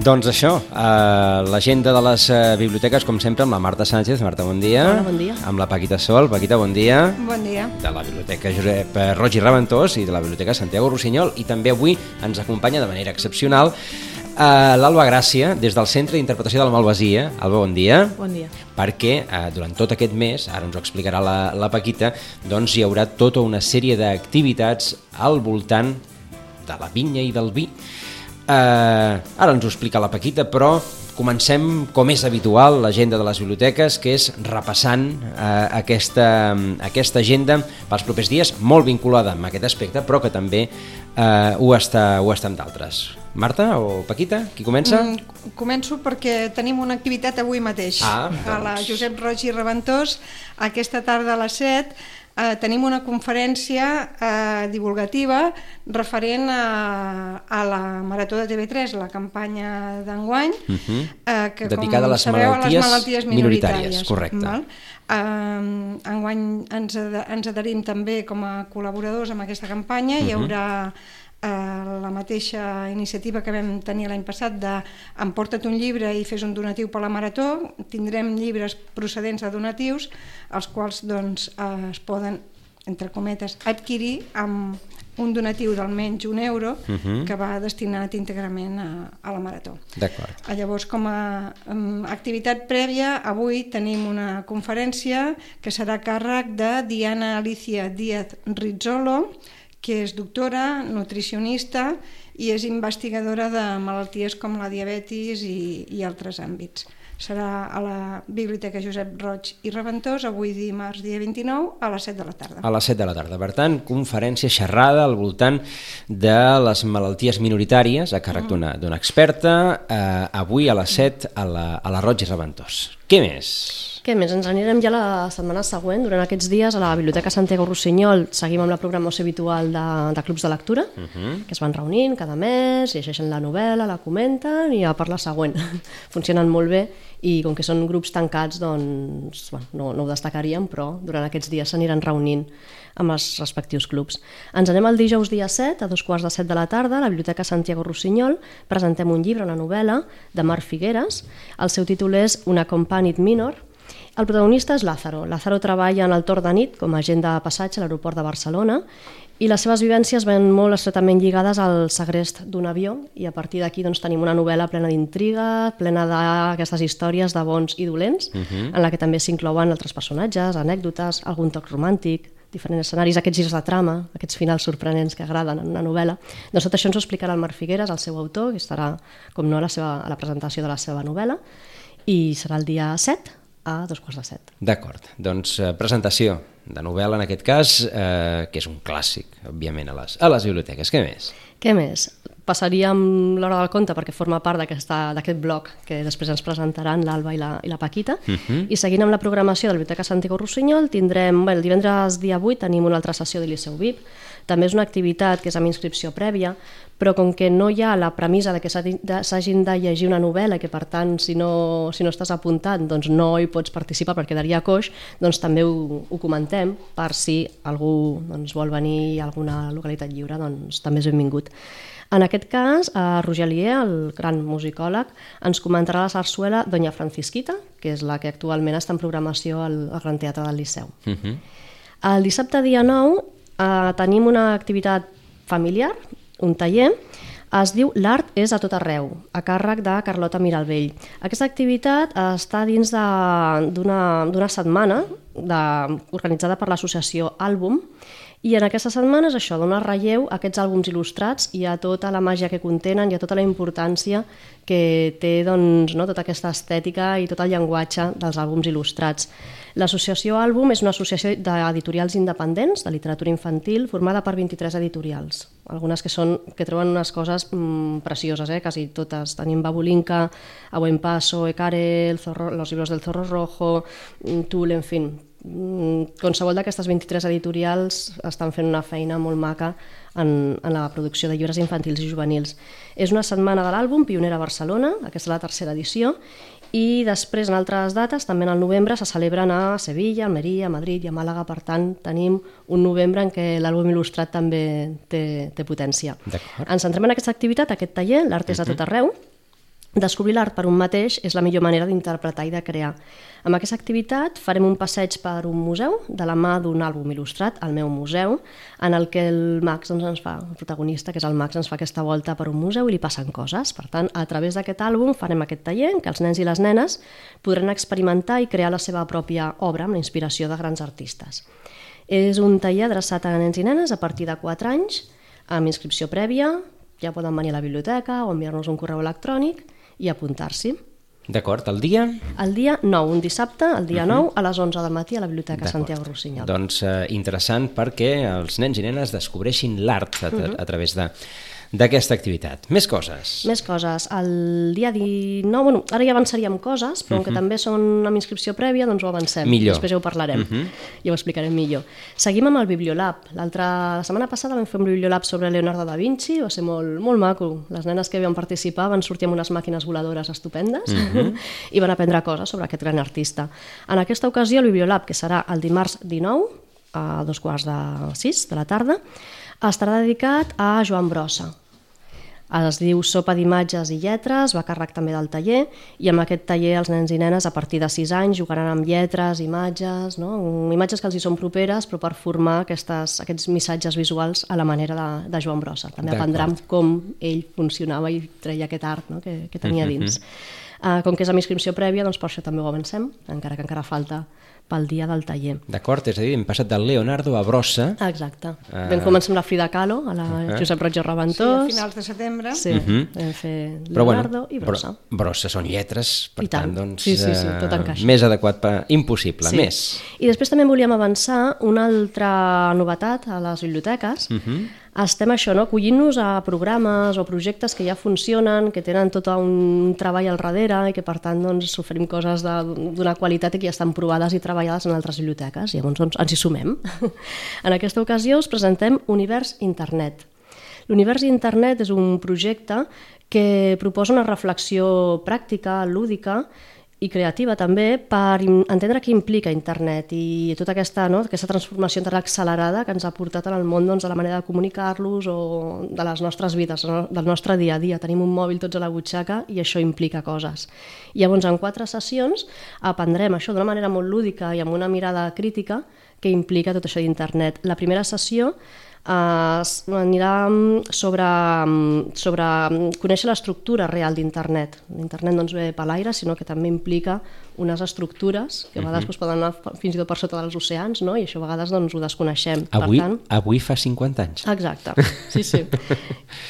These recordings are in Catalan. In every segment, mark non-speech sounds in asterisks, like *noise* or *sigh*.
Doncs això, eh, l'agenda de les eh, biblioteques, com sempre, amb la Marta Sánchez. Marta, bon dia. Hola, bon dia. Amb la Paquita Sol. Paquita, bon dia. Bon dia. De la Biblioteca Josep eh, Roig i Reventós i de la Biblioteca Santiago Rossinyol. I també avui ens acompanya de manera excepcional eh, l'Alba Gràcia, des del Centre d'Interpretació de la Malvasia. Alba, bon dia. Bon dia. Perquè eh, durant tot aquest mes, ara ens ho explicarà la, la Paquita, doncs hi haurà tota una sèrie d'activitats al voltant de la vinya i del vi. Eh, ara ens ho explica la Paquita, però comencem, com és habitual, l'agenda de les biblioteques, que és repassant eh, aquesta, aquesta agenda pels propers dies, molt vinculada amb aquest aspecte, però que també eh, ho, està, ho està amb d'altres. Marta o Paquita, qui comença? Mm, començo perquè tenim una activitat avui mateix. Ah, a la doncs. Josep Roig i Reventós, aquesta tarda a les 7, eh, tenim una conferència eh, divulgativa referent a, a la Marató de TV3, la campanya d'enguany, Uh -huh. eh, que Mhm. Dedicada a les sabeu, malalties a les malalties minoritàries, minoritàries. correcte. Val? Eh, enguany ens, ens adherim també com a col·laboradors amb aquesta campanya, hi Mhm. haurà la mateixa iniciativa que vam tenir l'any passat de emporta't un llibre i fes un donatiu per la Marató, tindrem llibres procedents de donatius, els quals doncs, eh, es poden, entre cometes, adquirir amb un donatiu d'almenys un euro Mhm. que va destinat íntegrament a, a la Marató. D'acord. Ah, Llavors, com a um, activitat prèvia, avui tenim una conferència que serà càrrec de Diana Alicia Díaz Rizzolo, que és doctora, nutricionista i és investigadora de malalties com la diabetis i, i altres àmbits. Serà a la Biblioteca Josep Roig i Reventós, avui dimarts, dia 29, a les 7 de la tarda. A les 7 de la tarda. Per tant, conferència xerrada al voltant de les malalties minoritàries a càrrec d'una d'una experta, eh, avui a les 7 a la, a la Roig i Reventós. Què més? Què més? Ens anirem ja la setmana següent. Durant aquests dies a la Biblioteca Santiago Rossinyol seguim amb la programació habitual de, de clubs de lectura, uh -huh. que es van reunint cada mes, llegeixen la novel·la, la comenten i a per la següent. *laughs* Funcionen molt bé i com que són grups tancats, doncs bueno, no, no ho destacaríem, però durant aquests dies s'aniran reunint amb els respectius clubs. Ens anem el dijous dia 7, a dos quarts de set de la tarda, a la Biblioteca Santiago Rossinyol, presentem un llibre, una novel·la, de Marc Figueres. El seu títol és Una Accompanied Minor, el protagonista és Lázaro. Lázaro treballa en el torn de nit com a agent de passatge a l'aeroport de Barcelona i les seves vivències ven molt estretament lligades al segrest d'un avió i a partir d'aquí doncs, tenim una novel·la plena d'intriga, plena d'aquestes històries de bons i dolents, uh -huh. en la que també s'inclouen altres personatges, anècdotes, algun toc romàntic, diferents escenaris, aquests girs de trama, aquests finals sorprenents que agraden en una novel·la. Doncs tot això ens ho explicarà el Marc Figueres, el seu autor, que estarà, com no, a la, seva, a la presentació de la seva novel·la, i serà el dia 7 a dos quarts de set. D'acord. Doncs eh, presentació de novel·la, en aquest cas, eh, que és un clàssic, òbviament, a les, a les biblioteques. Què més? Què més? Passaríem l'hora del conte perquè forma part d'aquest bloc que després ens presentaran l'Alba i, la, i la Paquita. Uh -huh. I seguint amb la programació de la Biblioteca Santiago Rossinyol, tindrem, bé, el divendres dia 8 tenim una altra sessió de Liceu VIP. També és una activitat que és amb inscripció prèvia, però com que no hi ha la premissa de que s'hagin de llegir una novel·la que per tant si no, si no estàs apuntat doncs no hi pots participar perquè quedaria coix, doncs també ho, ho comentem per si algú doncs, vol venir a alguna localitat lliure, doncs també és benvingut. En aquest cas, eh, Roger Lier, el gran musicòleg, ens comentarà la sarsuela Doña Francisquita, que és la que actualment està en programació al, al Gran Teatre del Liceu. Uh -huh. El dissabte dia 9 eh, tenim una activitat familiar, un taller, es diu L'art és a tot arreu, a càrrec de Carlota Miralvell. Aquesta activitat està dins d'una setmana de, organitzada per l'associació Àlbum i en aquestes setmanes això dona relleu a aquests àlbums il·lustrats i a tota la màgia que contenen i a tota la importància que té doncs, no, tota aquesta estètica i tot el llenguatge dels àlbums il·lustrats. L'associació Àlbum és una associació d'editorials independents de literatura infantil formada per 23 editorials. Algunes que, són, que troben unes coses mm, precioses, eh? quasi totes. Tenim Babulinka, A Buen Paso, Ecare, el Zorro, Los libros del Zorro Rojo, mm, Tul, en fin, mm, qualsevol d'aquestes 23 editorials estan fent una feina molt maca en, en la producció de llibres infantils i juvenils. És una setmana de l'àlbum, pionera Barcelona, aquesta és la tercera edició, i després en altres dates, també en el novembre, se celebren a Sevilla, Almeria, Madrid i a Màlaga, per tant tenim un novembre en què l'àlbum il·lustrat també té, té potència. Ens centrem en aquesta activitat, aquest taller, l'art és a tot arreu, Descobrir l'art per un mateix és la millor manera d'interpretar i de crear. Amb aquesta activitat farem un passeig per un museu de la mà d'un àlbum il·lustrat, el meu museu, en el que el Max doncs, ens fa, el protagonista, que és el Max, ens fa aquesta volta per un museu i li passen coses. Per tant, a través d'aquest àlbum farem aquest taller en què els nens i les nenes podran experimentar i crear la seva pròpia obra amb la inspiració de grans artistes. És un taller adreçat a nens i nenes a partir de 4 anys, amb inscripció prèvia, ja poden venir a la biblioteca o enviar-nos un correu electrònic i apuntar-s'hi. D'acord, el dia? El dia 9, un dissabte, el dia 9, a les 11 del matí a la Biblioteca. Santiago Rossinyol. Doncs eh, interessant perquè els nens i nenes descobreixin l'art a, a través de d'aquesta activitat. Més coses. Més coses. El dia 19, bueno, ara ja avançaríem coses, però uh -huh. que també són amb inscripció prèvia, doncs ho avancem. Millor. Després ja ho parlarem uh -huh. i ho explicarem millor. Seguim amb el Bibliolab. L'altra la setmana passada vam fer un Bibliolab sobre Leonardo da Vinci, va ser molt, molt maco. Les nenes que van participar van sortir amb unes màquines voladores estupendes uh *laughs* -huh. i van aprendre coses sobre aquest gran artista. En aquesta ocasió, el Bibliolab, que serà el dimarts 19, a dos quarts de sis de la tarda, estarà dedicat a Joan Brossa, es diu Sopa d'imatges i lletres, va càrrec també del taller, i amb aquest taller els nens i nenes a partir de 6 anys jugaran amb lletres, imatges, no? imatges que els hi són properes, però per formar aquestes, aquests missatges visuals a la manera de, de Joan Brossa. També aprendran com ell funcionava i treia aquest art no? que, que tenia dins. Uh, com que és amb inscripció prèvia, doncs per això també ho avancem, encara que encara falta pel dia del taller. D'acord, és a dir, hem passat del Leonardo a Brossa. Exacte. Uh... Vam començar amb la Frida Kahlo, a la uh -huh. Josep Roig Sí, a Reventós. finals de setembre. Sí, uh -huh. vam fer Però bueno, Leonardo i Brossa. Bro, Brossa són lletres, per I tant. tant, doncs, Sí, sí, sí, eh, tot encaixa. més adequat per... Impossible, Sí. més. I després també volíem avançar una altra novetat a les biblioteques. Uh -huh. Estem això, no? acollint-nos a programes o projectes que ja funcionen, que tenen tot un treball al darrere i que per tant doncs, oferim coses d'una qualitat i que ja estan provades i treballades en altres biblioteques. Llavors doncs, ens hi sumem. *laughs* en aquesta ocasió us presentem Univers Internet. L'Univers Internet és un projecte que proposa una reflexió pràctica, lúdica i creativa també per entendre què implica internet i tota aquesta, no, aquesta transformació tan accelerada que ens ha portat en el món doncs, de la manera de comunicar-los o de les nostres vides, no? del nostre dia a dia. Tenim un mòbil tots a la butxaca i això implica coses. I llavors en quatre sessions aprendrem això d'una manera molt lúdica i amb una mirada crítica que implica tot això d'internet. La primera sessió es- anirà mm, sobre, mm, sobre mm, conèixer l'estructura real d'internet. L'internet no ens ve per l'aire, sinó que també implica unes estructures que a vegades doncs, poden anar fins i tot per sota dels oceans, no? i això a vegades doncs, ho desconeixem. Avui, Per tant, avui fa 50 anys. Exacte, sí, sí.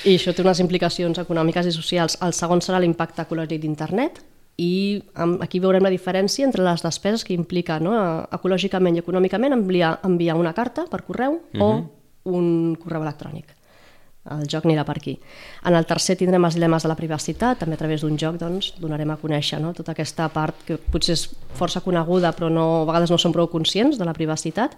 I això té unes implicacions econòmiques i socials. El segon serà l'impacte ecològic d'internet i aquí veurem la diferència entre les despeses que implica no, ecològicament i econòmicament enviar, enviar una carta per correu o un correu electrònic. El joc anirà per aquí. En el tercer tindrem els dilemes de la privacitat, també a través d'un joc doncs, donarem a conèixer no? tota aquesta part que potser és força coneguda però no, a vegades no som prou conscients de la privacitat.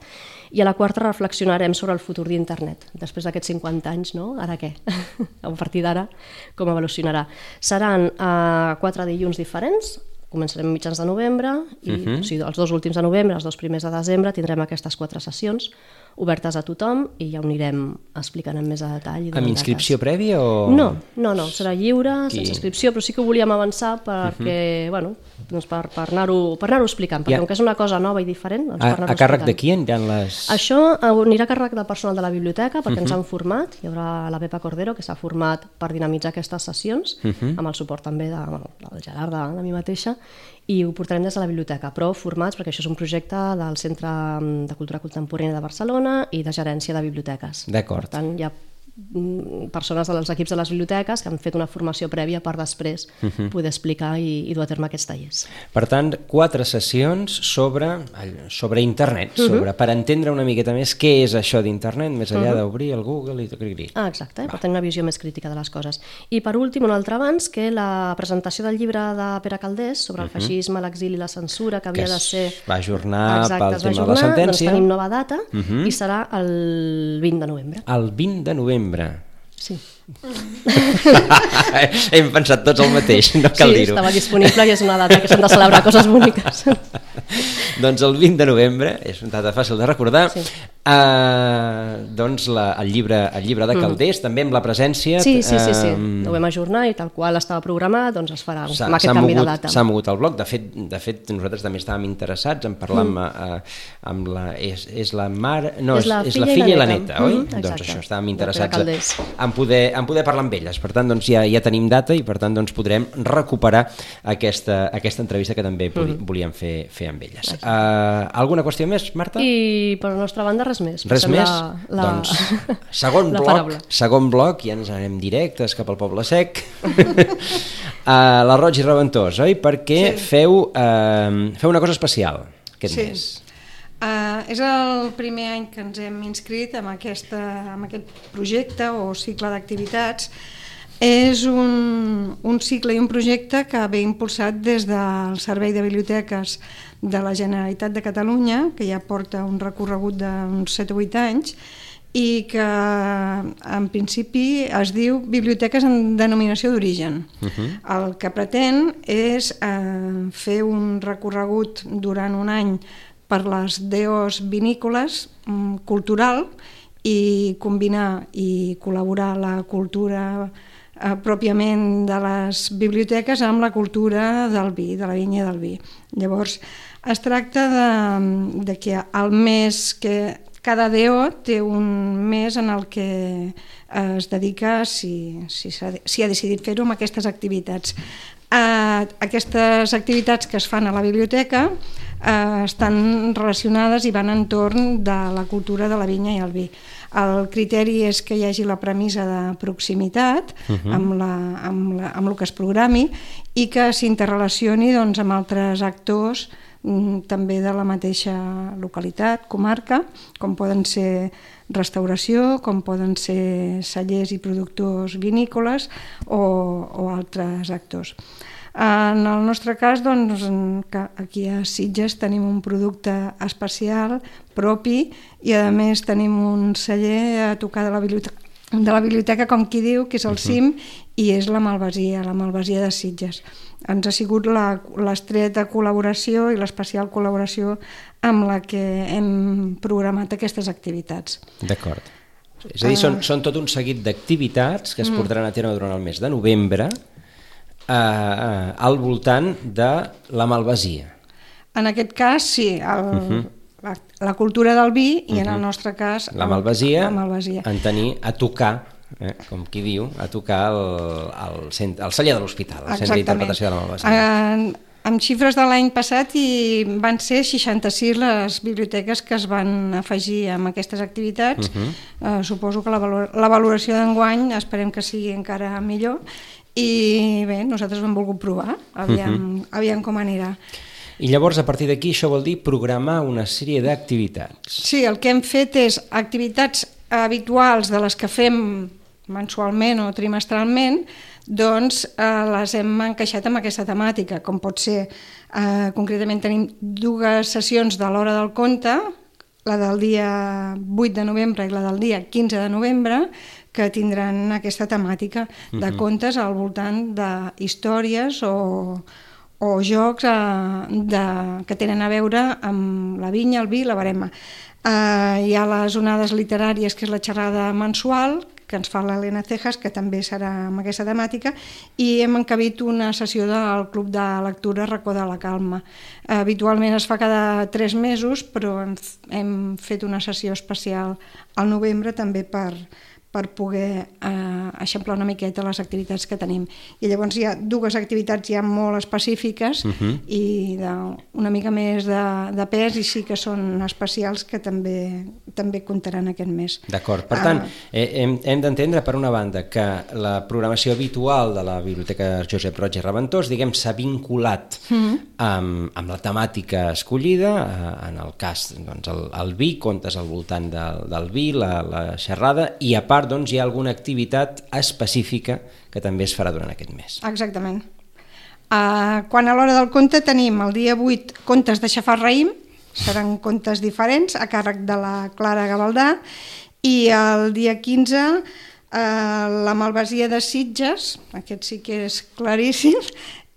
I a la quarta reflexionarem sobre el futur d'internet. Després d'aquests 50 anys, no? ara què? *laughs* a partir d'ara, com evolucionarà? Seran eh, quatre dilluns diferents, començarem mitjans de novembre i uh -huh. o sigui, els dos últims de novembre, els dos primers de desembre tindrem aquestes quatre sessions obertes a tothom i ja ho anirem explicant en més a detall. i Amb inscripció dates. prèvia o...? No, no, no, serà lliure, Qui- sense inscripció, però sí que ho volíem avançar perquè, bueno, doncs per, per anar-ho per anar explicant, perquè Ja. com que és una cosa nova i diferent, doncs per A, anar-ho a càrrec de qui aniran les... Això anirà a càrrec del personal de la biblioteca perquè ens han format, hi haurà la Pepa Cordero que s'ha format per dinamitzar aquestes sessions amb el suport també de, bueno, del Gerard, de, de mi mateixa i ho portarem des de la biblioteca, però formats perquè això és un projecte del Centre de Cultura Contemporània de Barcelona i de Gerència de Biblioteques. D'acord. Per tant, ja mm, persones dels equips de les biblioteques que han fet una formació prèvia per després uh -huh. poder explicar i, i dur a terme aquests tallers. Per tant, quatre sessions sobre, sobre internet, sobre, uh -huh. per entendre una miqueta més què és això d'internet, més enllà uh -huh. d'obrir el Google i tot Ah, exacte, eh? per tenir una visió més crítica de les coses. I per últim, un altre abans, que la presentació del llibre de Pere Caldés sobre el uh -huh. feixisme, l'exili i la censura, que havia que de ser... va ajornar exacte, pel va tema ajornar, de la sentència. Doncs tenim nova data uh Mhm. -huh. i serà el 20 de novembre. El 20 de novembre. Sí. *laughs* Hem pensat tots el mateix, no cal sí, dir-ho. estava disponible i és una data que s'han de celebrar coses boniques. *laughs* doncs el 20 de novembre, és una data fàcil de recordar, Sí. Uh, doncs la, el, llibre, el llibre de Caldés, mm. també amb la presència... Sí, sí, sí, sí. eh, Ho vam ajornar i tal qual estava programat, doncs es farà amb aquest canvi mogut, de data. s'ha mogut el blog, de fet, de fet nosaltres també estàvem interessats en parlar amb, Mm. eh, amb la... És, és la mare... No, És la és la filla i i la neta, neta. oi? Mhm, doncs això, estàvem interessats Calders. en poder, en poder parlar amb elles. Per tant, doncs ja, ja tenim data i per tant doncs podrem recuperar aquesta, aquesta entrevista que també Mhm. volíem fer, fer amb elles. Uh, alguna qüestió més, Marta? I per la nostra banda res més. Res més? La, la, Doncs *laughs* segon la bloc, paraula. segon bloc, ja ens anem directes cap al Poble Sec. a *laughs* la Roig i Reventós, oi? Perquè Sí. feu, uh, feu una cosa especial aquest Sí. mes. Uh, és el primer any que ens hem inscrit en, aquesta, en aquest projecte o cicle d'activitats. És un, un cicle i un projecte que ve impulsat des del Servei de Biblioteques de la Generalitat de Catalunya, que ja porta un recorregut d'uns 7 o 8 anys, i que en principi es diu Biblioteques en denominació d'origen. Uh -huh. El que pretén és eh, fer un recorregut durant un any per les DOs vinícoles mm, cultural i combinar i col·laborar la cultura eh, pròpiament de les biblioteques amb la cultura del vi, de la vinya del vi. Llavors, es tracta de, de que el mes que cada DO té un mes en el que eh, es dedica, si, si, s'ha- si ha decidit fer-ho, amb aquestes activitats. Eh, aquestes activitats que es fan a la biblioteca eh, estan relacionades i van entorn de la cultura de la vinya i el vi. El criteri és que hi hagi la premissa de proximitat uh -huh. amb, la, amb, la, amb el que es programi i que s'interrelacioni doncs, amb altres actors mm, també de la mateixa localitat, comarca, com poden ser restauració, com poden ser cellers i productors vinícoles o, o altres actors. En el nostre cas, doncs, que aquí a Sitges tenim un producte especial, propi, i a més tenim un celler a tocar de la biblioteca, de la biblioteca com qui diu, que és el CIM, i és la Malvasia, la Malvasia de Sitges. Ens ha sigut la- l'estreta col·laboració i l'especial col·laboració amb la que hem programat aquestes activitats. D'acord. És a dir, són, són tot un seguit d'activitats que es portaran a terme durant el mes de novembre eh, eh, al voltant de la Malvasia. En aquest cas, sí, el, la, la cultura del vi i en el nostre cas... La Malvasia, La Malvasia. en tenir a tocar, eh, com qui diu, a tocar el, el, cent, el celler de l'hospital, el centre d'interpretació de la Malvasia. En, amb xifres de l'any passat i van ser 66 les biblioteques que es van afegir amb aquestes activitats. Uh -huh. eh, suposo que la, valor, la valoració d'enguany esperem que sigui encara millor i bé, nosaltres ho hem volgut provar, aviam, uh -huh. aviam com anirà. I llavors, a partir d'aquí, això vol dir programar una sèrie d'activitats. Sí, el que hem fet és activitats habituals de les que fem mensualment o trimestralment, doncs eh, les hem encaixat amb aquesta temàtica, com pot ser, eh, concretament tenim dues sessions de l'hora del conte, la del dia 8 de novembre i la del dia 15 de novembre, que tindran aquesta temàtica de contes al voltant de històries o, o jocs eh, de, que tenen a veure amb la vinya, el vi i la barema. Eh, hi ha les onades literàries, que és la xerrada mensual, que ens fa l'Helena Cejas, que també serà amb aquesta temàtica, i hem encabit una sessió del Club de Lectura Racó de la Calma. Eh, habitualment es fa cada tres mesos, però hem, hem fet una sessió especial al novembre també per, per poder eh, eixamplar una miqueta les activitats que tenim. I llavors hi ha dues activitats ja molt específiques uh Mhm. -huh. i de, una mica més de, de pes i sí que són especials que també també comptaran aquest mes. D'acord, per tant, eh, hem, hem d'entendre per una banda que la programació habitual de la Biblioteca Josep Roig i Reventós, diguem, s'ha vinculat Mm-hmm. amb, amb la temàtica escollida, eh, en el cas, doncs, el, el vi, contes al voltant del, del vi, la, la xerrada, i a part, doncs, hi ha alguna activitat específica que també es farà durant aquest mes. Exactament. Uh, quan a l'hora del conte tenim el dia 8 contes de xafar raïm, seran contes diferents a càrrec de la Clara Gavaldà, i el dia 15 uh, la malvasia de Sitges, aquest sí que és claríssim,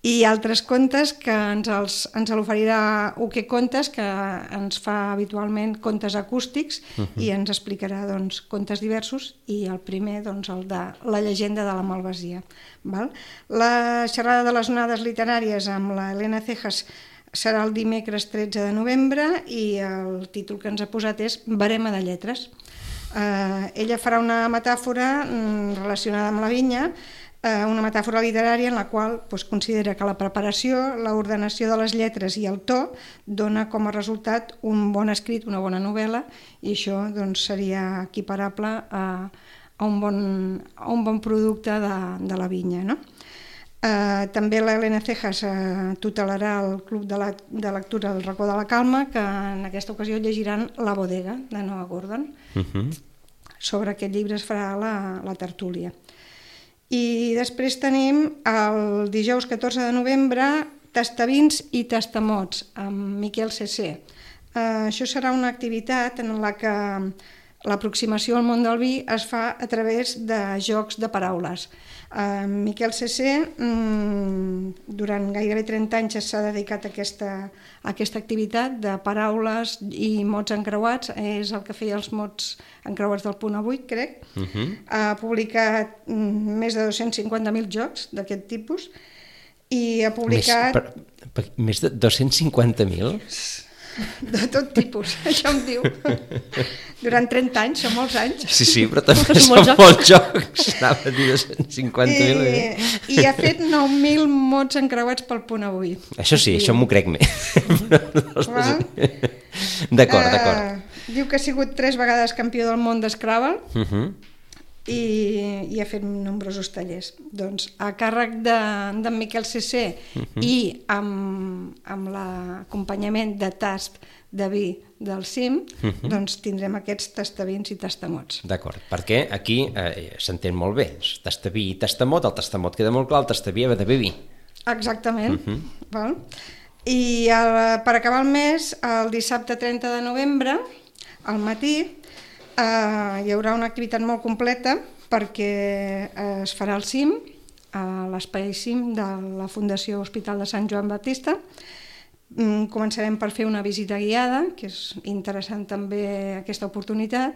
i altres contes que ens, els, ens l'oferirà Uque Contes, que ens fa habitualment contes acústics uh -huh. i ens explicarà doncs, contes diversos i el primer, doncs, el de la llegenda de la Malvasia. Val? La xerrada de les onades literàries amb la Helena Cejas serà el dimecres 13 de novembre i el títol que ens ha posat és Barema de lletres. Eh, ella farà una metàfora mm, relacionada amb la vinya, eh, una metàfora literària en la qual doncs, considera que la preparació, l'ordenació de les lletres i el to dona com a resultat un bon escrit, una bona novel·la, i això doncs, seria equiparable a, a, un, bon, a un bon producte de, de la vinya. No? Uh, també l'Helena Cejas uh, tutelarà el Club de, la, de Lectura del Racó de la Calma, que en aquesta ocasió llegiran La bodega, de Noah Gordon. Uh -huh. Sobre aquest llibre es farà la, la tertúlia. I després tenim el dijous 14 de novembre Tastavins i Tastamots amb Miquel CC. Uh, això serà una activitat en la que l'aproximació al món del vi es fa a través de jocs de paraules. Uh, Miquel CC mm, durant gairebé 30 anys s'ha dedicat a aquesta, a aquesta activitat de paraules i mots encreuats, és el que feia els mots encreuats del punt avui, crec. Uh -huh. Ha publicat mm, més de 250.000 jocs d'aquest tipus i ha Més, publicat per, per, més de 250.000? De tot tipus, *laughs* això em diu. Durant 30 anys, són molts anys. Sí, sí, però també Són són molts molts jocs. Anava a dir 250.000. I, Eh? I ha fet 9.000 mots encreuats pel punt avui. Això sí, això m'ho crec més. *laughs* D'acord, d'acord. Eh, diu que ha sigut tres vegades campió del món d'Scrabble Uh -huh. I, i ha fet nombrosos tallers. Doncs a càrrec d'en de, Miquel CC i amb, amb l'acompanyament de tast de vi del CIM, doncs tindrem aquests tastavins i tastamots. D'acord, perquè aquí eh, s'entén molt bé. Tastaví i tastamot, el tastamot queda molt clar, el tastaví ha de bevi. Exactament. Uh -huh. val? I el, per acabar el mes, el dissabte 30 de novembre, al matí, eh, hi haurà una activitat molt completa perquè eh, es farà el CIM, a l'espai CIM de la Fundació Hospital de Sant Joan Baptista. Mm, Començarem per fer una visita guiada, que és interessant també aquesta oportunitat,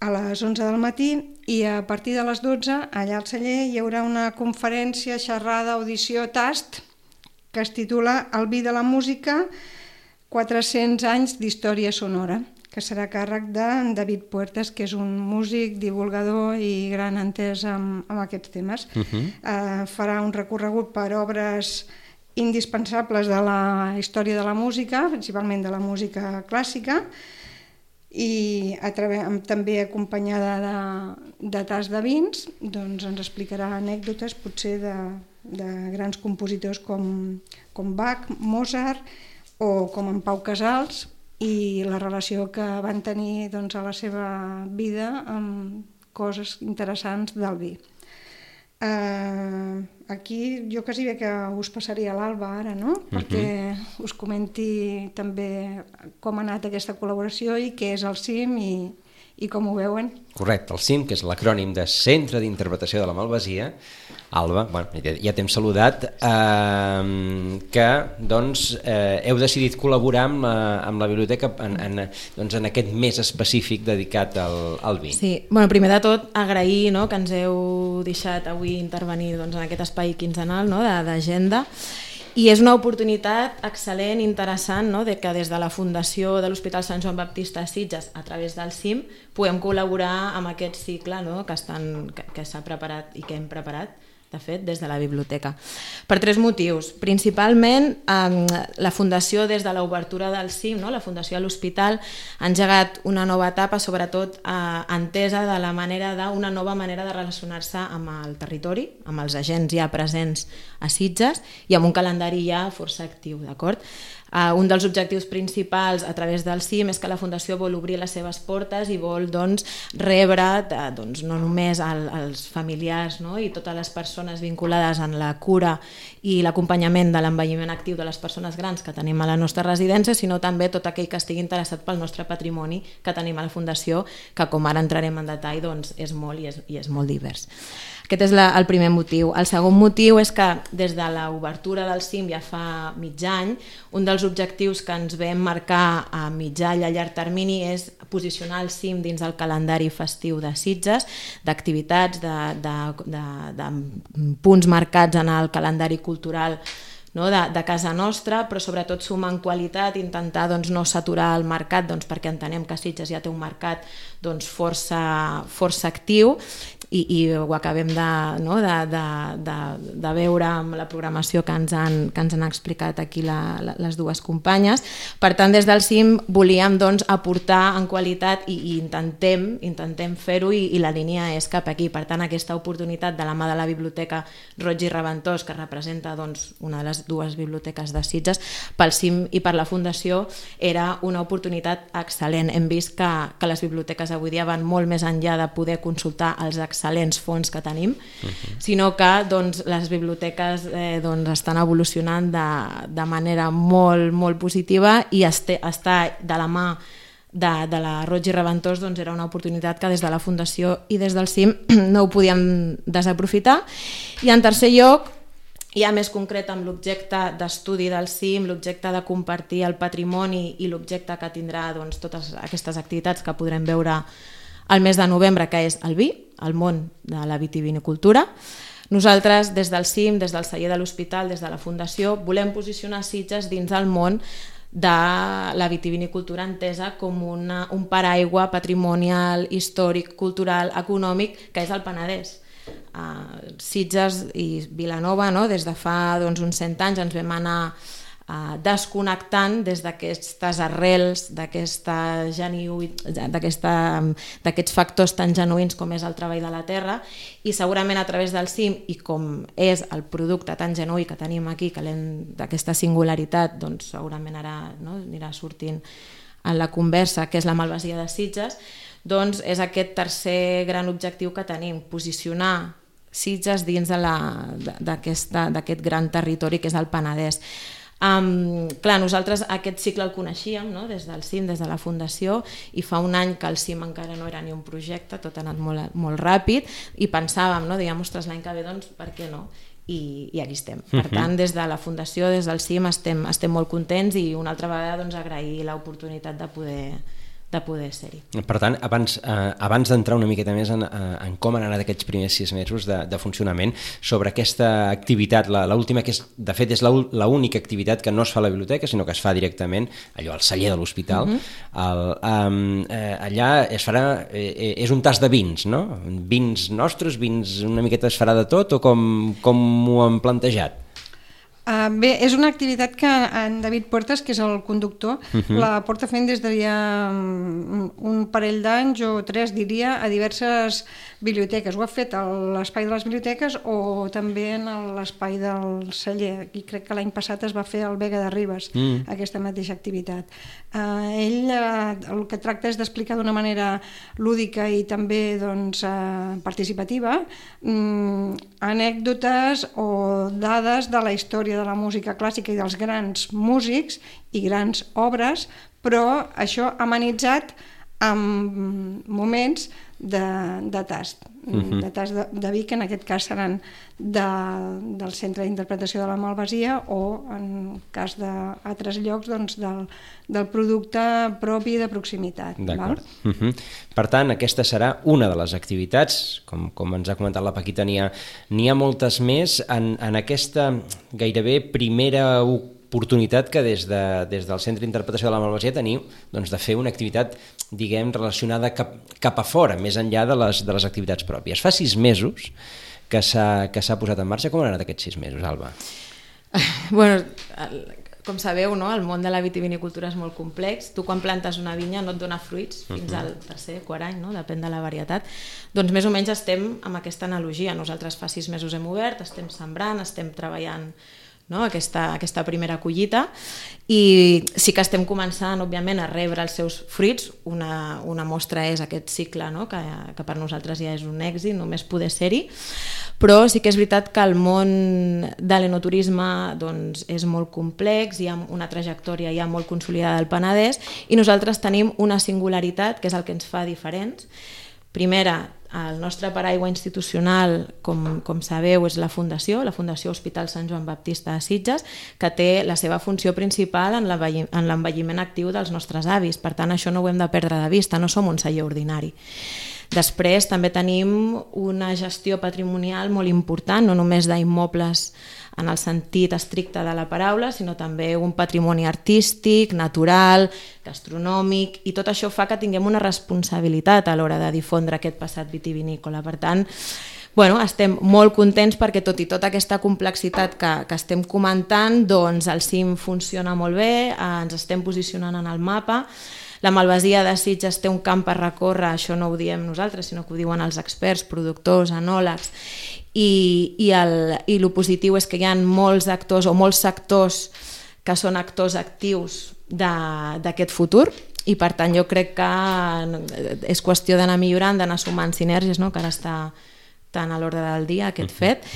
a les 11 del matí i a partir de les 12 allà al celler hi haurà una conferència, xerrada, audició, tast que es titula El vi de la música 400 anys d'història sonora que serà càrrec de David Puertas, que és un músic, divulgador i gran entès amb, amb aquests temes. Uh -huh. eh, farà un recorregut per obres indispensables de la història de la música, principalment de la música clàssica, i a través, amb, també acompanyada de, de tas de vins, doncs ens explicarà anècdotes potser de, de grans compositors com, com Bach, Mozart o com en Pau Casals i la relació que van tenir doncs, a la seva vida amb coses interessants del vi. Uh, aquí jo quasi bé que us passaria l'Alba ara, no? Perquè us comenti també com ha anat aquesta col·laboració i què és el CIM i, i com ho veuen. Correcte, el CIM, que és l'acrònim de Centre d'Interpretació de la Malvasia. Alba, bueno, ja, t'hem saludat, eh, que doncs, eh, heu decidit col·laborar amb la, amb la biblioteca en, en, doncs, en aquest mes específic dedicat al, al vi. Sí, bueno, primer de tot agrair no, que ens heu deixat avui intervenir doncs, en aquest espai quinzenal no, d'agenda I és una oportunitat excel·lent, interessant, no? de que des de la Fundació de l'Hospital Sant Joan Baptista Sitges, a través del CIM, puguem col·laborar amb aquest cicle no? que, estan, que, que s'ha preparat i que hem preparat de fet, des de la biblioteca. Per tres motius. Principalment, eh, la Fundació, des de l'obertura del CIM, no? la Fundació de l'Hospital, ha engegat una nova etapa, sobretot eh, entesa de la manera d'una nova manera de relacionar-se amb el territori, amb els agents ja presents a Sitges i amb un calendari ja força actiu, d'acord? Uh, un dels objectius principals a través del CIM és que la Fundació vol obrir les seves portes i vol doncs, rebre uh, doncs, no només el, els familiars no? i totes les persones vinculades en la cura i l'acompanyament de l'envelliment actiu de les persones grans que tenim a la nostra residència, sinó també tot aquell que estigui interessat pel nostre patrimoni que tenim a la Fundació, que com ara entrarem en detall doncs, és molt i és, i és molt divers. Aquest és la, el primer motiu. El segon motiu és que des de l'obertura del CIM ja fa mig any, un dels objectius que ens vam marcar a mitjà i a llarg termini és posicionar el CIM dins el calendari festiu de Sitges, d'activitats, de, de, de, de punts marcats en el calendari cultural no, de, de casa nostra, però sobretot sumar en qualitat, intentar doncs, no saturar el mercat doncs, perquè entenem que Sitges ja té un mercat doncs, força, força actiu i, i ho acabem de, no, de, de, de, de veure amb la programació que ens han, que ens han explicat aquí la, la, les dues companyes. Per tant, des del CIM volíem doncs, aportar en qualitat i, i intentem, intentem fer-ho i, i la línia és cap aquí. Per tant, aquesta oportunitat de la mà de la Biblioteca Roig i Reventós, que representa doncs, una de les dues biblioteques de Sitges, pel CIM i per la Fundació era una oportunitat excel·lent. Hem vist que, que les biblioteques avui dia van molt més enllà de poder consultar els excel·lents fons que tenim, uh -huh. sinó que doncs, les biblioteques eh, doncs, estan evolucionant de, de manera molt, molt positiva i este, està de la mà de, de la Roig i Reventós doncs, era una oportunitat que des de la Fundació i des del CIM *clears throat* no ho podíem desaprofitar. I en tercer lloc, ja més concret amb l'objecte d'estudi del CIM, l'objecte de compartir el patrimoni i l'objecte que tindrà doncs, totes aquestes activitats que podrem veure el mes de novembre, que és el vi, el món de la vitivinicultura. Nosaltres, des del CIM, des del celler de l'Hospital, des de la Fundació, volem posicionar Sitges dins el món de la vitivinicultura entesa com una, un paraigua patrimonial, històric, cultural, econòmic, que és el Penedès. Uh, Sitges i Vilanova, no? des de fa doncs, uns 100 anys ens vam anar uh, desconnectant des d'aquestes arrels, d'aquests factors tan genuïns com és el treball de la terra i segurament a través del CIM i com és el producte tan genuí que tenim aquí, que d'aquesta singularitat doncs segurament ara no, anirà sortint en la conversa, que és la malvasia de Sitges, doncs és aquest tercer gran objectiu que tenim, posicionar Sitges dins d'aquest gran territori que és el Penedès. Um, clar, nosaltres aquest cicle el coneixíem no? des del CIM, des de la Fundació i fa un any que el CIM encara no era ni un projecte, tot ha anat molt, molt ràpid i pensàvem, no? diguem, ostres, l'any que ve doncs per què no? I, i aquí estem. Per mhm. tant, des de la Fundació, des del CIM estem, estem molt contents i una altra vegada doncs, agrair l'oportunitat de poder de poder ser-hi. Per tant, abans, eh, abans d'entrar una miqueta més en, eh, en com han anat aquests primers sis mesos de, de funcionament, sobre aquesta activitat, l'última que és, de fet és l'única activitat que no es fa a la biblioteca, sinó que es fa directament allò al celler de l'hospital, uh -huh. eh, allà es farà, eh, eh, és un tas de vins, no? Vins nostres, vins una miqueta es farà de tot o com, com ho han plantejat? Uh, bé, és una activitat que en David Portes, que és el conductor, uh -huh. la porta fent des de ja um, un parell d'anys o tres, diria, a diverses biblioteques. Ho ha fet a l'espai de les biblioteques o també en l'espai del celler. I crec que l'any passat es va fer al Vega de Ribes, mm. aquesta mateixa activitat. Uh, ell uh, el que tracta és d'explicar d'una manera lúdica i també doncs, uh, participativa um, anècdotes o dades de la història de la música clàssica i dels grans músics i grans obres, però això amenitzat amb moments de, de tast. Uh -huh. de tast de, de vi, que en aquest cas seran de, del Centre d'Interpretació de la Malvasia o, en cas d'altres llocs, doncs, del, del producte propi de proximitat. D'acord. Uh -huh. Per tant, aquesta serà una de les activitats, com, com ens ha comentat la Paquita, n'hi ha, ha moltes més en, en aquesta gairebé primera oportunitat que des, de, des del Centre d'Interpretació de la Malvasia teniu doncs, de fer una activitat diguem, relacionada cap, cap a fora, més enllà de les, de les activitats pròpies. Fa sis mesos que s'ha posat en marxa. Com han anat aquests sis mesos, Alba? *laughs* bueno, com sabeu, no? el món de la vitivinicultura és molt complex. Tu quan plantes una vinya no et dona fruits fins uh -huh. al tercer, quart any, no? depèn de la varietat. Doncs més o menys estem amb aquesta analogia. Nosaltres fa sis mesos hem obert, estem sembrant, estem treballant no? aquesta, aquesta primera collita i sí que estem començant òbviament a rebre els seus fruits una, una mostra és aquest cicle no? que, que per nosaltres ja és un èxit només poder ser-hi però sí que és veritat que el món de l'enoturisme doncs, és molt complex hi ha una trajectòria ja molt consolidada del Penedès i nosaltres tenim una singularitat que és el que ens fa diferents primera, el nostre paraigua institucional, com, com sabeu, és la Fundació, la Fundació Hospital Sant Joan Baptista de Sitges, que té la seva funció principal en l'envelliment actiu dels nostres avis. Per tant, això no ho hem de perdre de vista, no som un celler ordinari. Després també tenim una gestió patrimonial molt important, no només d'immobles en el sentit estricte de la paraula, sinó també un patrimoni artístic, natural, gastronòmic, i tot això fa que tinguem una responsabilitat a l'hora de difondre aquest passat vitivinícola. Per tant, bueno, estem molt contents perquè tot i tota aquesta complexitat que, que estem comentant, doncs el CIM funciona molt bé, eh, ens estem posicionant en el mapa, la Malvasia de Sitges té un camp per recórrer, això no ho diem nosaltres, sinó que ho diuen els experts, productors, anòlegs, i, i, el, i el positiu és que hi ha molts actors o molts sectors que són actors actius d'aquest futur i per tant jo crec que és qüestió d'anar millorant, d'anar sumant sinergies, no? que ara està tan a l'ordre del dia aquest fet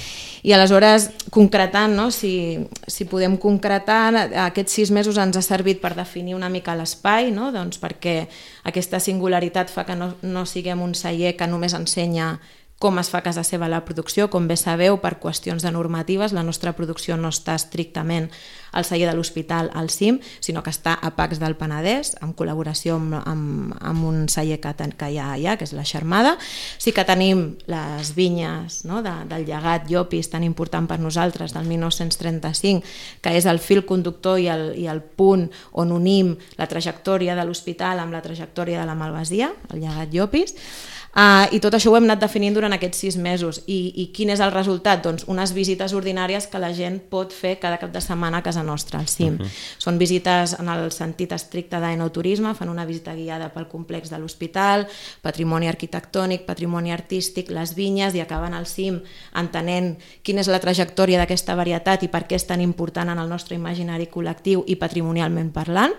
i aleshores concretant no? si, si podem concretar aquests sis mesos ens ha servit per definir una mica l'espai no? doncs perquè aquesta singularitat fa que no, no siguem un celler que només ensenya com es fa a casa seva la producció. Com bé sabeu, per qüestions de normatives, la nostra producció no està estrictament al celler de l'hospital al CIM, sinó que està a Pacs del Penedès, en col·laboració amb, amb, amb un celler que, ten, que hi ha allà, que és la Xarmada. Sí que tenim les vinyes no, de, del llegat Llopis, tan important per nosaltres, del 1935, que és el fil conductor i el, i el punt on unim la trajectòria de l'hospital amb la trajectòria de la Malvasia, el llegat Llopis. Uh, I tot això ho hem anat definint durant aquests sis mesos. I, I quin és el resultat? Doncs unes visites ordinàries que la gent pot fer cada cap de setmana a casa nostra, al CIM. Uh -huh. Són visites en el sentit estricte d'enoturisme, fan una visita guiada pel complex de l'hospital, patrimoni arquitectònic, patrimoni artístic, les vinyes, i acaben al CIM entenent quina és la trajectòria d'aquesta varietat i per què és tan important en el nostre imaginari col·lectiu i patrimonialment parlant.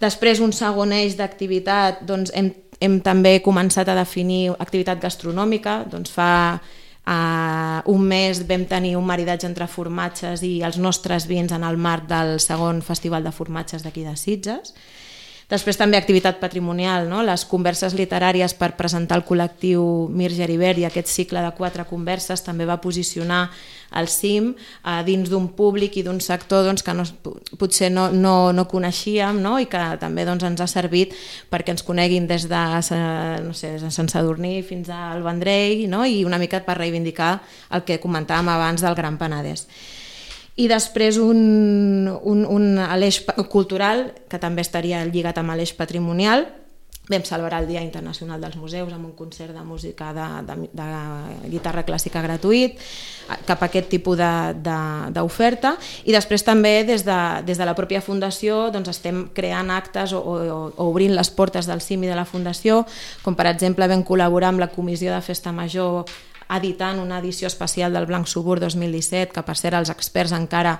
Després, un segon eix d'activitat, doncs, hem hem també començat a definir activitat gastronòmica, doncs fa uh, un mes vam tenir un maridatge entre formatges i els nostres vins en el marc del segon Festival de Formatges d'aquí de Sitges. Després també activitat patrimonial, no? les converses literàries per presentar el col·lectiu Mir Geriber i aquest cicle de quatre converses també va posicionar el CIM eh, dins d'un públic i d'un sector doncs, que no, potser no, no, no coneixíem no? i que també doncs, ens ha servit perquè ens coneguin des de no sé, Sant Sadurní fins al Vendrell no? i una mica per reivindicar el que comentàvem abans del Gran Penedès i després un, un, un l'eix cultural que també estaria lligat amb l'eix patrimonial. Vam celebrar el Dia Internacional dels Museus amb un concert de música de, de, de guitarra clàssica gratuït cap a aquest tipus d'oferta. I després també des de, des de la pròpia Fundació doncs estem creant actes o, o, o obrint les portes del CIM i de la Fundació com per exemple vam col·laborar amb la Comissió de Festa Major editant una edició especial del Blanc Subur 2017, que per cert els experts encara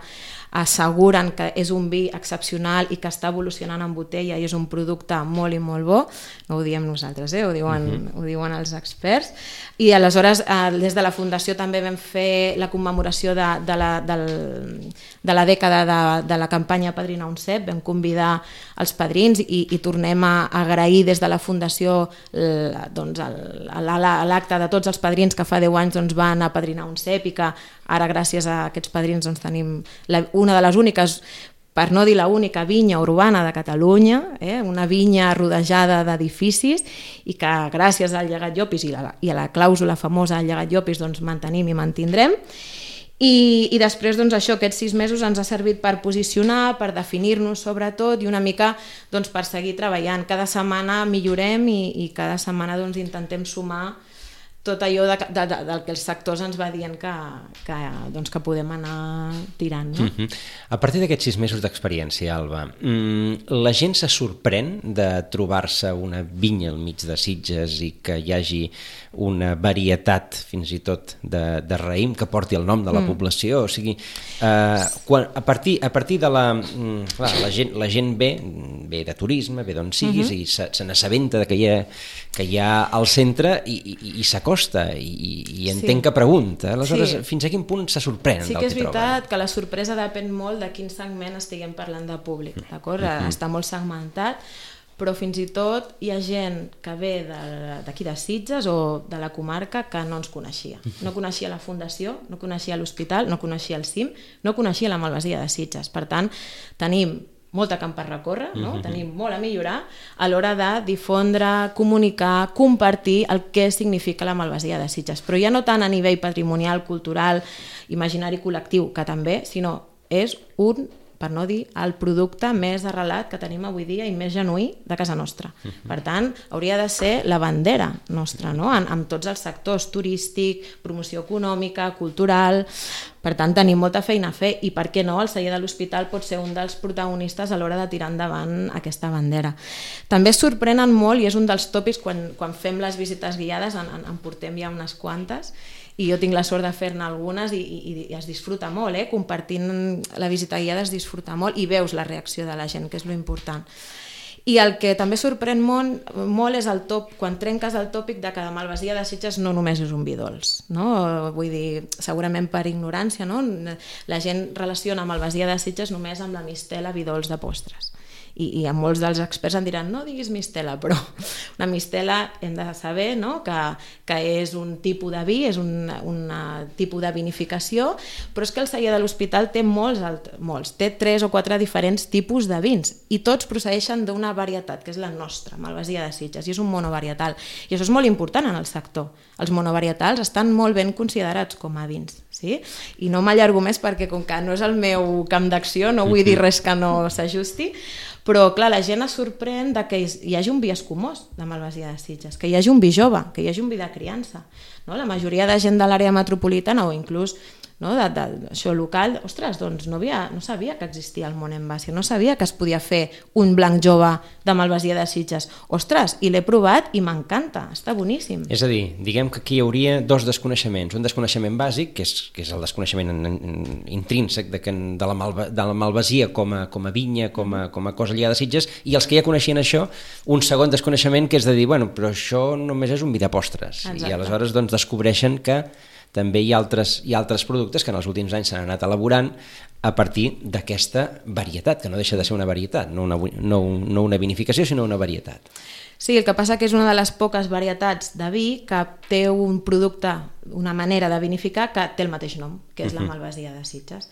asseguren que és un vi excepcional i que està evolucionant en botella i és un producte molt i molt bo, no ho diem nosaltres, eh? ho, diuen, uh -huh. ho diuen els experts, i aleshores eh, des de la Fundació també vam fer la commemoració de, de, la, del, de la dècada de, de la campanya Padrina un cep, vam convidar els padrins i, i tornem a agrair des de la Fundació doncs, l'acte de tots els padrins que fa 10 anys doncs, van a Padrinar un cep i que ara gràcies a aquests padrins doncs, tenim la, una de les úniques per no dir la única vinya urbana de Catalunya, eh? una vinya rodejada d'edificis i que gràcies al llegat Llopis i, la, i a la clàusula famosa del llegat Llopis doncs, mantenim i mantindrem. I, i després doncs, això, aquests sis mesos ens ha servit per posicionar, per definir-nos sobretot i una mica doncs, per seguir treballant. Cada setmana millorem i, i cada setmana doncs, intentem sumar tot allò de, de, de, del que els sectors ens va dient que, que, doncs que podem anar tirant. No? Mm -hmm. A partir d'aquests sis mesos d'experiència, Alba, mm, la gent se sorprèn de trobar-se una vinya al mig de Sitges i que hi hagi una varietat, fins i tot, de, de raïm que porti el nom de la mm. població. O sigui, eh, quan, a, partir, a partir de la... Mm, clar, la, gent, la gent ve, ve de turisme, ve d'on siguis, mm -hmm. i se, se n'assabenta que, hi ha, que hi ha al centre i, i, i s'acosta costa i, i entenc sí. que pregunta. Aleshores, sí. fins a quin punt se sorprèn sí del que és que veritat que la sorpresa depèn molt de quin segment estiguem parlant de públic, d'acord? Mm -hmm. Està molt segmentat, però fins i tot hi ha gent que ve d'aquí de, de Sitges o de la comarca que no ens coneixia. No coneixia la Fundació, no coneixia l'Hospital, no coneixia el CIM, no coneixia la Malvasia de Sitges. Per tant, tenim molta camp per recórrer, no? Mm -hmm. tenim molt a millorar a l'hora de difondre, comunicar, compartir el que significa la malvasia de Sitges. Però ja no tant a nivell patrimonial, cultural, imaginari col·lectiu, que també, sinó és un per no dir el producte més arrelat que tenim avui dia i més genuí de casa nostra. Uh -huh. Per tant, hauria de ser la bandera nostra, no? en, en tots els sectors, turístic, promoció econòmica, cultural... Per tant, tenim molta feina a fer i, per què no, el celler de l'hospital pot ser un dels protagonistes a l'hora de tirar endavant aquesta bandera. També sorprenen molt, i és un dels tòpics quan, quan fem les visites guiades, en, en, en portem ja unes quantes, i jo tinc la sort de fer-ne algunes i, i, i es disfruta molt, eh? compartint la visita guiada es disfruta molt i veus la reacció de la gent, que és lo important. I el que també sorprèn molt, molt és el top, quan trenques el tòpic de que la malvasia de Sitges no només és un vi dolç, no? Vull dir, segurament per ignorància, no? La gent relaciona malvasia de Sitges només amb la mistela vi dolç de postres i, i a molts dels experts em diran no diguis mistela, però *laughs* una mistela hem de saber no? que, que és un tipus de vi, és un un tipus de vinificació, però és que el celler de l'hospital té molts, molts, té tres o quatre diferents tipus de vins i tots procedeixen d'una varietat, que és la nostra, Malvasia de Sitges, i és un monovarietal. I això és molt important en el sector. Els monovarietals estan molt ben considerats com a vins. Sí? I no m'allargo més perquè com que no és el meu camp d'acció, no vull dir res que no s'ajusti, però, clar, la gent es sorprèn de que hi hagi un vi escumós de Malvasia de Sitges, que hi hagi un vi jove, que hi hagi un vi de criança. No? La majoria de gent de l'àrea metropolitana o inclús no, de, de, això local, ostres, doncs no, havia, no sabia que existia el món Bàcia, no sabia que es podia fer un blanc jove de Malvasia de Sitges. Ostres, i l'he provat i m'encanta, està boníssim. És a dir, diguem que aquí hi hauria dos desconeixements. Un desconeixement bàsic, que és, que és el desconeixement intrínsec de, que, de, la malva, de la Malvasia com a, com a vinya, com a, com a cosa lligada de Sitges, i els que ja coneixien això, un segon desconeixement que és de dir, bueno, però això només és un vi de postres. Exacte. I aleshores doncs, descobreixen que també hi ha altres, hi ha altres productes que en els últims anys s'han anat elaborant a partir d'aquesta varietat, que no deixa de ser una varietat, no una, no, no una vinificació, sinó una varietat. Sí, el que passa que és una de les poques varietats de vi que té un producte, una manera de vinificar que té el mateix nom, que és la malvasia de Sitges.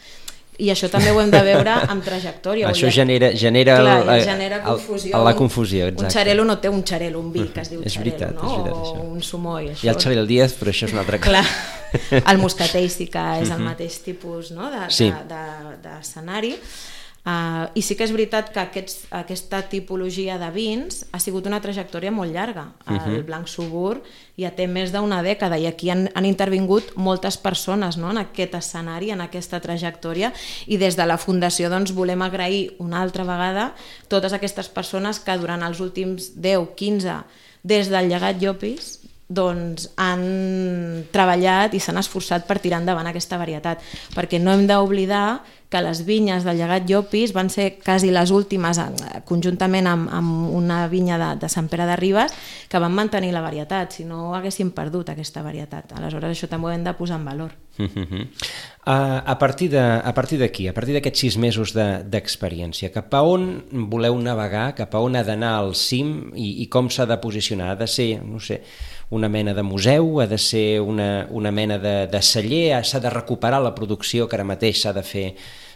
I això també ho hem de veure amb trajectòria. Això genera, genera, Clar, el, genera confusió. El, la confusió, exacte. Un xarelo no té un xarelo, un vi, que es diu és xarelo, veritat, no? És veritat, o això. un sumoi. Això... Ha el Xavier Díaz, però això és una altra cosa. Clar, el moscatell sí que és el mateix tipus no? d'escenari. De, de, de, Uh, I sí que és veritat que aquests, aquesta tipologia de vins ha sigut una trajectòria molt llarga. Uh -huh. El Blanc Subur ja té més d'una dècada i aquí han, han intervingut moltes persones no? en aquest escenari, en aquesta trajectòria i des de la Fundació doncs, volem agrair una altra vegada totes aquestes persones que durant els últims 10, 15, des del llegat Llopis doncs han treballat i s'han esforçat per tirar endavant aquesta varietat, perquè no hem d'oblidar que les vinyes del llegat Llopis van ser quasi les últimes, conjuntament amb, amb una vinya de, de Sant Pere de Ribes, que van mantenir la varietat, si no haguessin perdut aquesta varietat. Aleshores això també ho hem de posar en valor. Uh -huh. uh, a partir de, a partir d'aquí, a partir d'aquests sis mesos d'experiència, de, cap a on voleu navegar, cap a on ha d'anar el cim i, i com s'ha de posicionar? Ha de ser, no sé, una mena de museu, ha de ser una, una mena de, de celler, s'ha de recuperar la producció que ara mateix s'ha de fer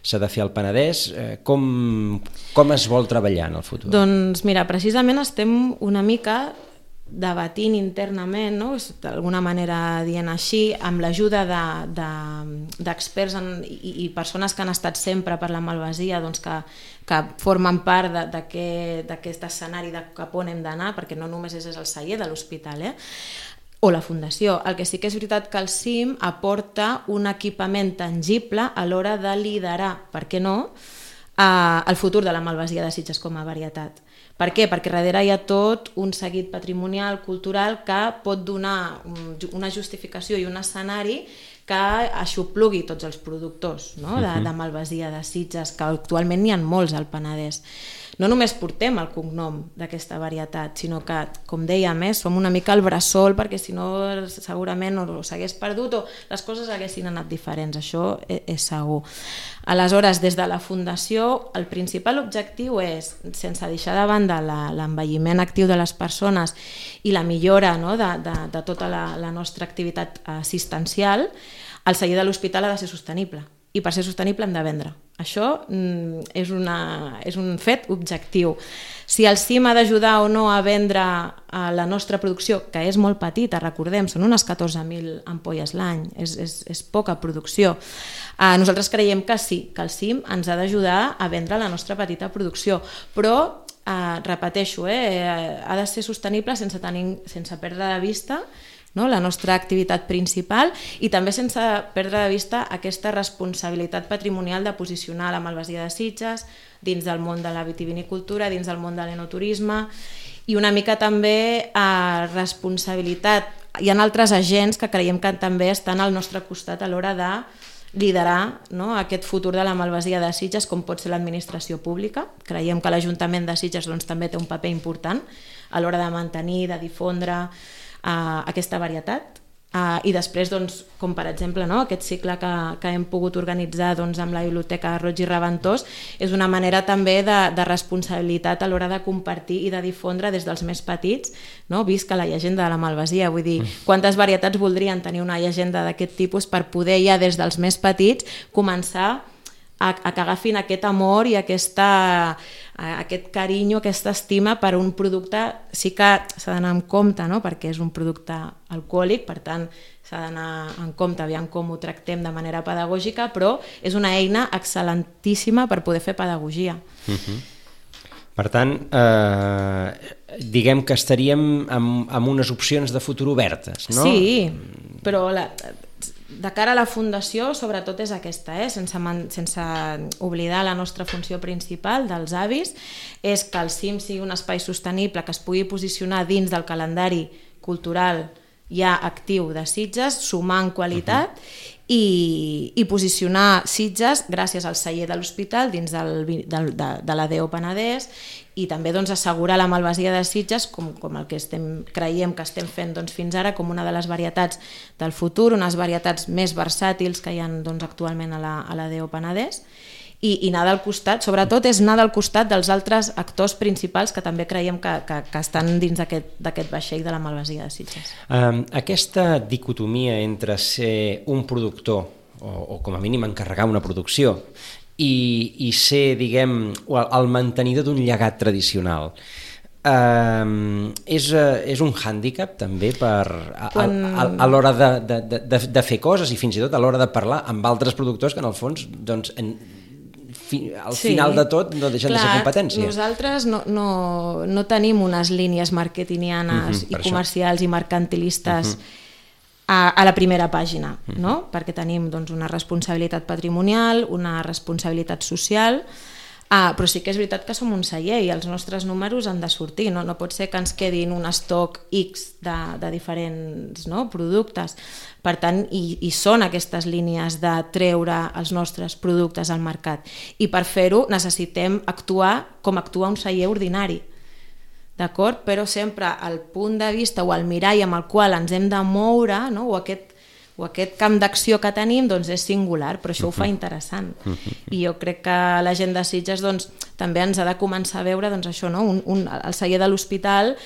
s'ha de fer al Penedès. Eh, com, com es vol treballar en el futur? Doncs mira, precisament estem una mica debatint internament, no? d'alguna manera dient així, amb l'ajuda d'experts de, de, i, i persones que han estat sempre per la malvasia, doncs que, que formen part d'aquest escenari de cap on hem d'anar, perquè no només és el celler de l'hospital, eh? O la fundació. El que sí que és veritat que el CIM aporta un equipament tangible a l'hora de liderar, per què no, eh, el futur de la malvasia de Sitges com a varietat. Per què? Perquè darrere hi ha tot un seguit patrimonial, cultural, que pot donar una justificació i un escenari que aixoplugui tots els productors no? de, de malvasia de Sitges, que actualment n'hi ha molts al Penedès no només portem el cognom d'aquesta varietat, sinó que, com deia més, som una mica el bressol perquè si no segurament o s'hagués perdut o les coses haguessin anat diferents, això és, és segur. Aleshores, des de la Fundació, el principal objectiu és, sense deixar de banda l'envelliment actiu de les persones i la millora no, de, de, de tota la, la nostra activitat assistencial, el celler de l'hospital ha de ser sostenible i per ser sostenible hem de vendre. Això mm, és, una, és un fet objectiu. Si el CIM ha d'ajudar o no a vendre a la nostra producció, que és molt petita, recordem, són unes 14.000 ampolles l'any, és, és, és poca producció, eh, nosaltres creiem que sí, que el CIM ens ha d'ajudar a vendre la nostra petita producció, però eh, repeteixo, eh, ha de ser sostenible sense, tenir, sense perdre de vista no? la nostra activitat principal i també sense perdre de vista aquesta responsabilitat patrimonial de posicionar la Malvasia de Sitges dins del món de la vitivinicultura, dins del món de l'enoturisme i una mica també a responsabilitat. Hi ha altres agents que creiem que també estan al nostre costat a l'hora de liderar no, aquest futur de la malvasia de Sitges com pot ser l'administració pública. Creiem que l'Ajuntament de Sitges doncs, també té un paper important a l'hora de mantenir, de difondre uh, aquesta varietat Uh, I després, doncs, com per exemple no, aquest cicle que, que hem pogut organitzar doncs, amb la Biblioteca Roig i Reventós és una manera també de, de responsabilitat a l'hora de compartir i de difondre des dels més petits, no? visca la llegenda de la Malvasia, vull dir, mm. quantes varietats voldrien tenir una llegenda d'aquest tipus per poder ja des dels més petits començar a, a que agafin aquest amor i aquesta, a, aquest carinyo, aquesta estima per un producte, sí que s'ha d'anar en compte, no? perquè és un producte alcohòlic, per tant s'ha d'anar en compte, aviam com ho tractem de manera pedagògica, però és una eina excel·lentíssima per poder fer pedagogia. Uh mhm. -huh. Per tant, eh, diguem que estaríem amb, amb unes opcions de futur obertes, no? Sí, però la, de cara a la Fundació, sobretot és aquesta, eh? sense, man, sense oblidar la nostra funció principal dels avis, és que el CIM sigui un espai sostenible que es pugui posicionar dins del calendari cultural ja actiu de Sitges, sumar en qualitat uh -huh. I, i posicionar Sitges gràcies al celler de l'hospital dins del, del, de, de la DEO Penedès i també doncs, assegurar la malvasia de Sitges com, com el que estem, creiem que estem fent doncs, fins ara com una de les varietats del futur, unes varietats més versàtils que hi ha doncs, actualment a la, a la DEO Penedès i, i anar del costat, sobretot és anar del costat dels altres actors principals que també creiem que, que, que estan dins d'aquest vaixell de la malvasia de Sitges. Um, aquesta dicotomia entre ser un productor o, o com a mínim encarregar una producció i, i ser, diguem, el mantenidor d'un llegat tradicional Um, és, uh, és un hàndicap també per, a, Quan... a, a, a l'hora de, de, de, de fer coses i fins i tot a l'hora de parlar amb altres productors que en el fons doncs, en, fi, al sí. final de tot no deixen Clar, de ser competència. Nosaltres no, no, no tenim unes línies marketingianes uh -huh, i comercials això. i mercantilistes uh -huh. a, a la primera pàgina, uh -huh. no? perquè tenim doncs, una responsabilitat patrimonial, una responsabilitat social, Ah, però sí que és veritat que som un celler i els nostres números han de sortir, no, no pot ser que ens quedin un estoc X de, de diferents no, productes. Per tant, i, i són aquestes línies de treure els nostres productes al mercat. I per fer-ho necessitem actuar com actua un celler ordinari d'acord? Però sempre el punt de vista o el mirall amb el qual ens hem de moure, no? o aquest o aquest camp d'acció que tenim doncs és singular, però això ho fa interessant. Uh -huh. I jo crec que la gent de Sitges doncs, també ens ha de començar a veure doncs, això, no? un, un, el celler de l'hospital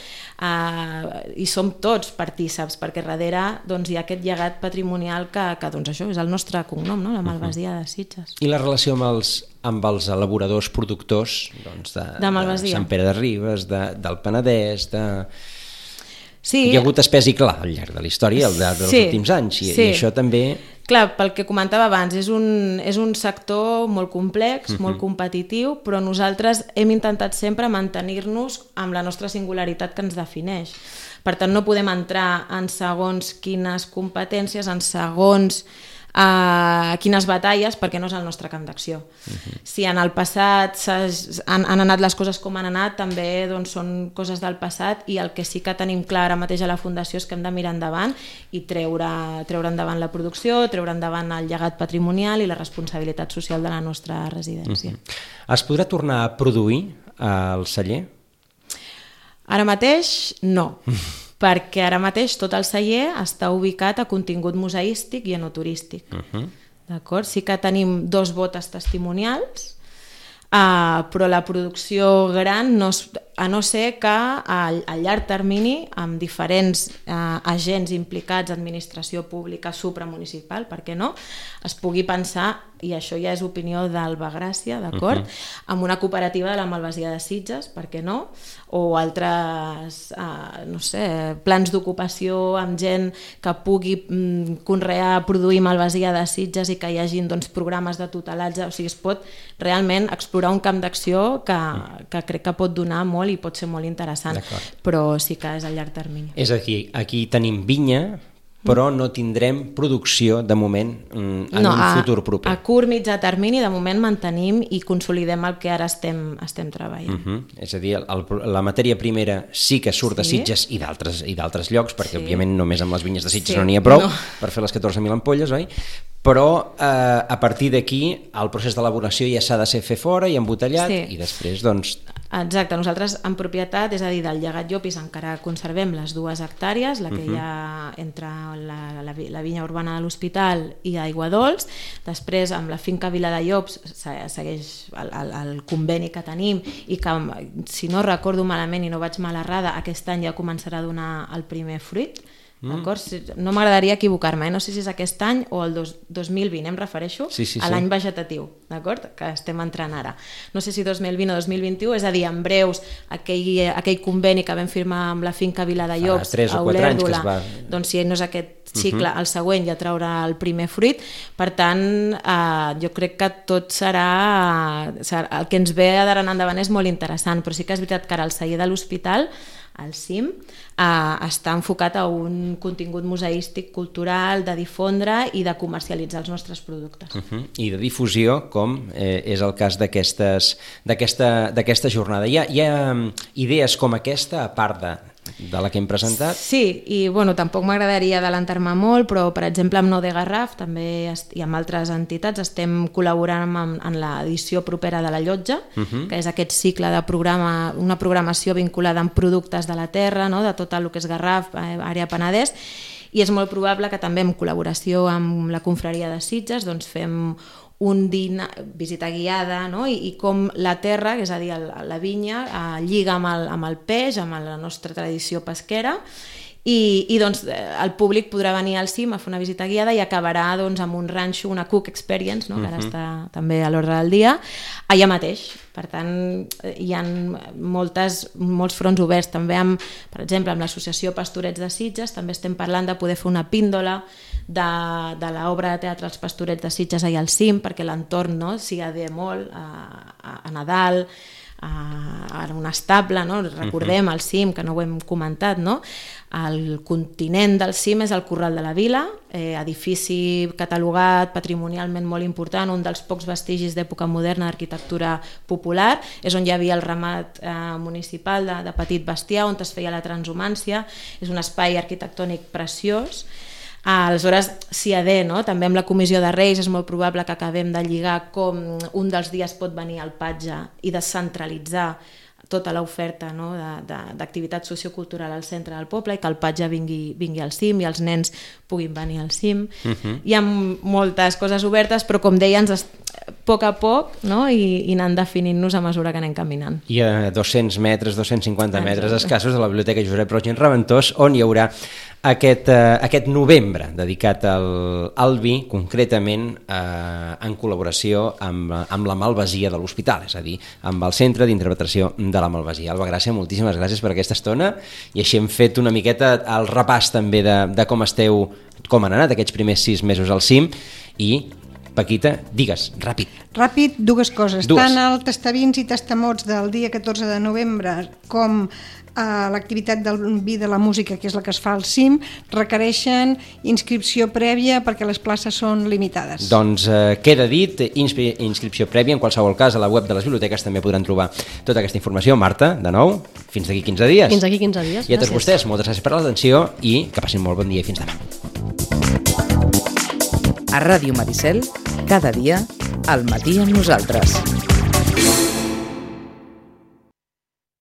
eh, i som tots partíceps, perquè darrere doncs, hi ha aquest llegat patrimonial que, que doncs, això és el nostre cognom, no? la Malvasia de Sitges. I la relació amb els, amb els elaboradors productors doncs, de, de, Malvasia. de Sant Pere de Ribes, de, del Penedès, de Sí. Hi ha hagut espès i clar al llarg de la història, al llarg dels Sí, últims anys, i, sí. i això també... Clar, pel que comentava abans, és un, és un sector molt complex, molt competitiu, però nosaltres hem intentat sempre mantenir-nos amb la nostra singularitat que ens defineix. Per tant, no podem entrar en segons quines competències, en segons a quines batalles perquè no és el nostre camp d'acció. Uh -huh. Si en el passat han, han anat les coses com han anat, també doncs, són coses del passat i el que sí que tenim clar ara mateix a la Fundació és que hem de mirar endavant i treure, treure endavant la producció, treure endavant el llegat patrimonial i la responsabilitat social de la nostra residència. Uh -huh. Es podrà tornar a produir al celler? Ara mateix, no. *laughs* perquè ara mateix tot el celler està ubicat a contingut museístic i enoturístic. Uh -huh. D'acord? Sí que tenim dos botes testimonials, uh, però la producció gran, no, es- a no ser que a, a llarg termini, amb diferents uh, agents implicats, administració pública, supramunicipal, per què no, es pugui pensar, i això ja és opinió d'Alba Gràcia, d'acord, uh -huh. amb una cooperativa de la Malvasia de Sitges, per què no, o altres, uh, no sé, plans d'ocupació amb gent que pugui mm, conrear, produir malvasia de Sitges i que hi hagin doncs, programes de tutelatge, o sigui, es pot realment explorar un camp d'acció que, que crec que pot donar molt i pot ser molt interessant, però sí que és a llarg termini. És a dir, aquí tenim vinya, però no tindrem producció de moment mm, en un a, futur proper. A curt, mitjà termini, de moment mantenim i consolidem el que ara estem, estem treballant. Uh -huh. És a dir, el, el, la matèria primera sí que surt de Sí. Sitges i d'altres i d'altres llocs, perquè Sí. òbviament només amb les vinyes de Sitges Sí. no n'hi ha prou No. per fer les 14.000 ampolles, oi? Però eh, a partir d'aquí el procés d'elaboració ja s'ha de ser fer fora i embotellat Sí. i després doncs Exacte, nosaltres en propietat, és a dir, del llegat Llopis encara conservem les dues hectàrees, la que hi ha entre la, la, la vinya urbana de l'Hospital i Aigua Dols, després amb la finca Vila de Llops se- segueix el, el, el conveni que tenim i que, si no recordo malament i no vaig mal errada, aquest any ja començarà a donar el primer fruit, D'acord? Si- No m'agradaria equivocar-me, eh? no sé si és aquest any o el dos, 2020, em refereixo Sí, sí, a sí. l'any vegetatiu, d'acord? Que estem entrant ara. No sé si 2020 o 2021, és a dir, en breus, aquell, aquell conveni que vam firmar amb la finca Vila de Llops, a que es va- doncs si no és aquest cicle, el següent ja traurà el primer fruit. Per tant, eh, jo crec que tot serà, serà... El que ens ve d'ara en endavant és molt interessant, però sí que és veritat que ara el celler de l'hospital al CIM, eh, està enfocat a un contingut museístic, cultural, de difondre i de comercialitzar els nostres productes. Uh -huh. I de difusió, com eh, és el cas d'aquesta jornada. Hi ha, hi ha mm, idees com aquesta, a part de, de la que hem presentat? Sí, i bueno, tampoc m'agradaria adelantar-me molt, però per exemple amb No de Garraf també i amb altres entitats estem col·laborant amb, en l'edició propera de la Llotja, uh -huh. que és aquest cicle de programa, una programació vinculada amb productes de la terra, no? de tot el que és Garraf, eh, àrea Penedès, i és molt probable que també en col·laboració amb la confraria de Sitges doncs fem un dinar, visita guiada no? I, i com la terra, és a dir, el, la vinya, eh, lliga amb el, amb el peix, amb la nostra tradició pesquera i, i doncs eh, el públic podrà venir al cim a fer una visita guiada i acabarà doncs, amb un ranxo, una cook experience, no? que ara està també a l'ordre del dia, allà mateix. Per tant, hi ha moltes, molts fronts oberts, també amb, per exemple, amb l'associació Pastorets de Sitges, també estem parlant de poder fer una píndola de, de l'obra de teatre Els Pastorets de Sitges allà al cim, perquè l'entorn no, s'hi adé molt a, a, a Nadal, a un estable, no? recordem el cim, que no ho hem comentat, no? el continent del cim és el Corral de la Vila, eh, edifici catalogat patrimonialment molt important, un dels pocs vestigis d'època moderna d'arquitectura popular, és on hi havia el ramat eh, municipal de, de petit bestiar, on es feia la transhumància, és un espai arquitectònic preciós, Aleshores, si ha de, no? també amb la comissió de Reis és molt probable que acabem de lligar com un dels dies pot venir al patge i descentralitzar tota l'oferta no, d'activitat sociocultural al centre del poble i que el patge vingui, vingui al cim i els nens puguin venir al cim. Uh mhm. -huh. Hi ha moltes coses obertes, però com deia, ens a poc a poc no? I, i anant definint-nos a mesura que anem caminant. I a 200 metres, 250 metres escassos de la Biblioteca Josep Roig i Reventós, on hi haurà aquest, eh, aquest novembre dedicat al, al vi, concretament eh, en col·laboració amb, amb la Malvasia de l'Hospital, és a dir, amb el Centre d'Interpretació de la Malvasia. Alba Gràcia, moltíssimes gràcies per aquesta estona i així hem fet una miqueta el repàs també de, de com esteu, com han anat aquests primers sis mesos al CIM i Paquita, digues, ràpid. Ràpid, dues coses. Dues. Tant el tastavins i tastamots del dia 14 de novembre com l'activitat del vi de la música, que és la que es fa al CIM, requereixen inscripció prèvia perquè les places són limitades. Doncs eh, queda dit, inscri inscripció prèvia, en qualsevol cas a la web de les biblioteques també podran trobar tota aquesta informació. Marta, de nou, fins d'aquí 15 dies. Fins d'aquí 15 dies, I a tots vostès, moltes gràcies per l'atenció i que passin molt bon dia i fins demà. A Ràdio Maricel, cada dia, al matí amb nosaltres.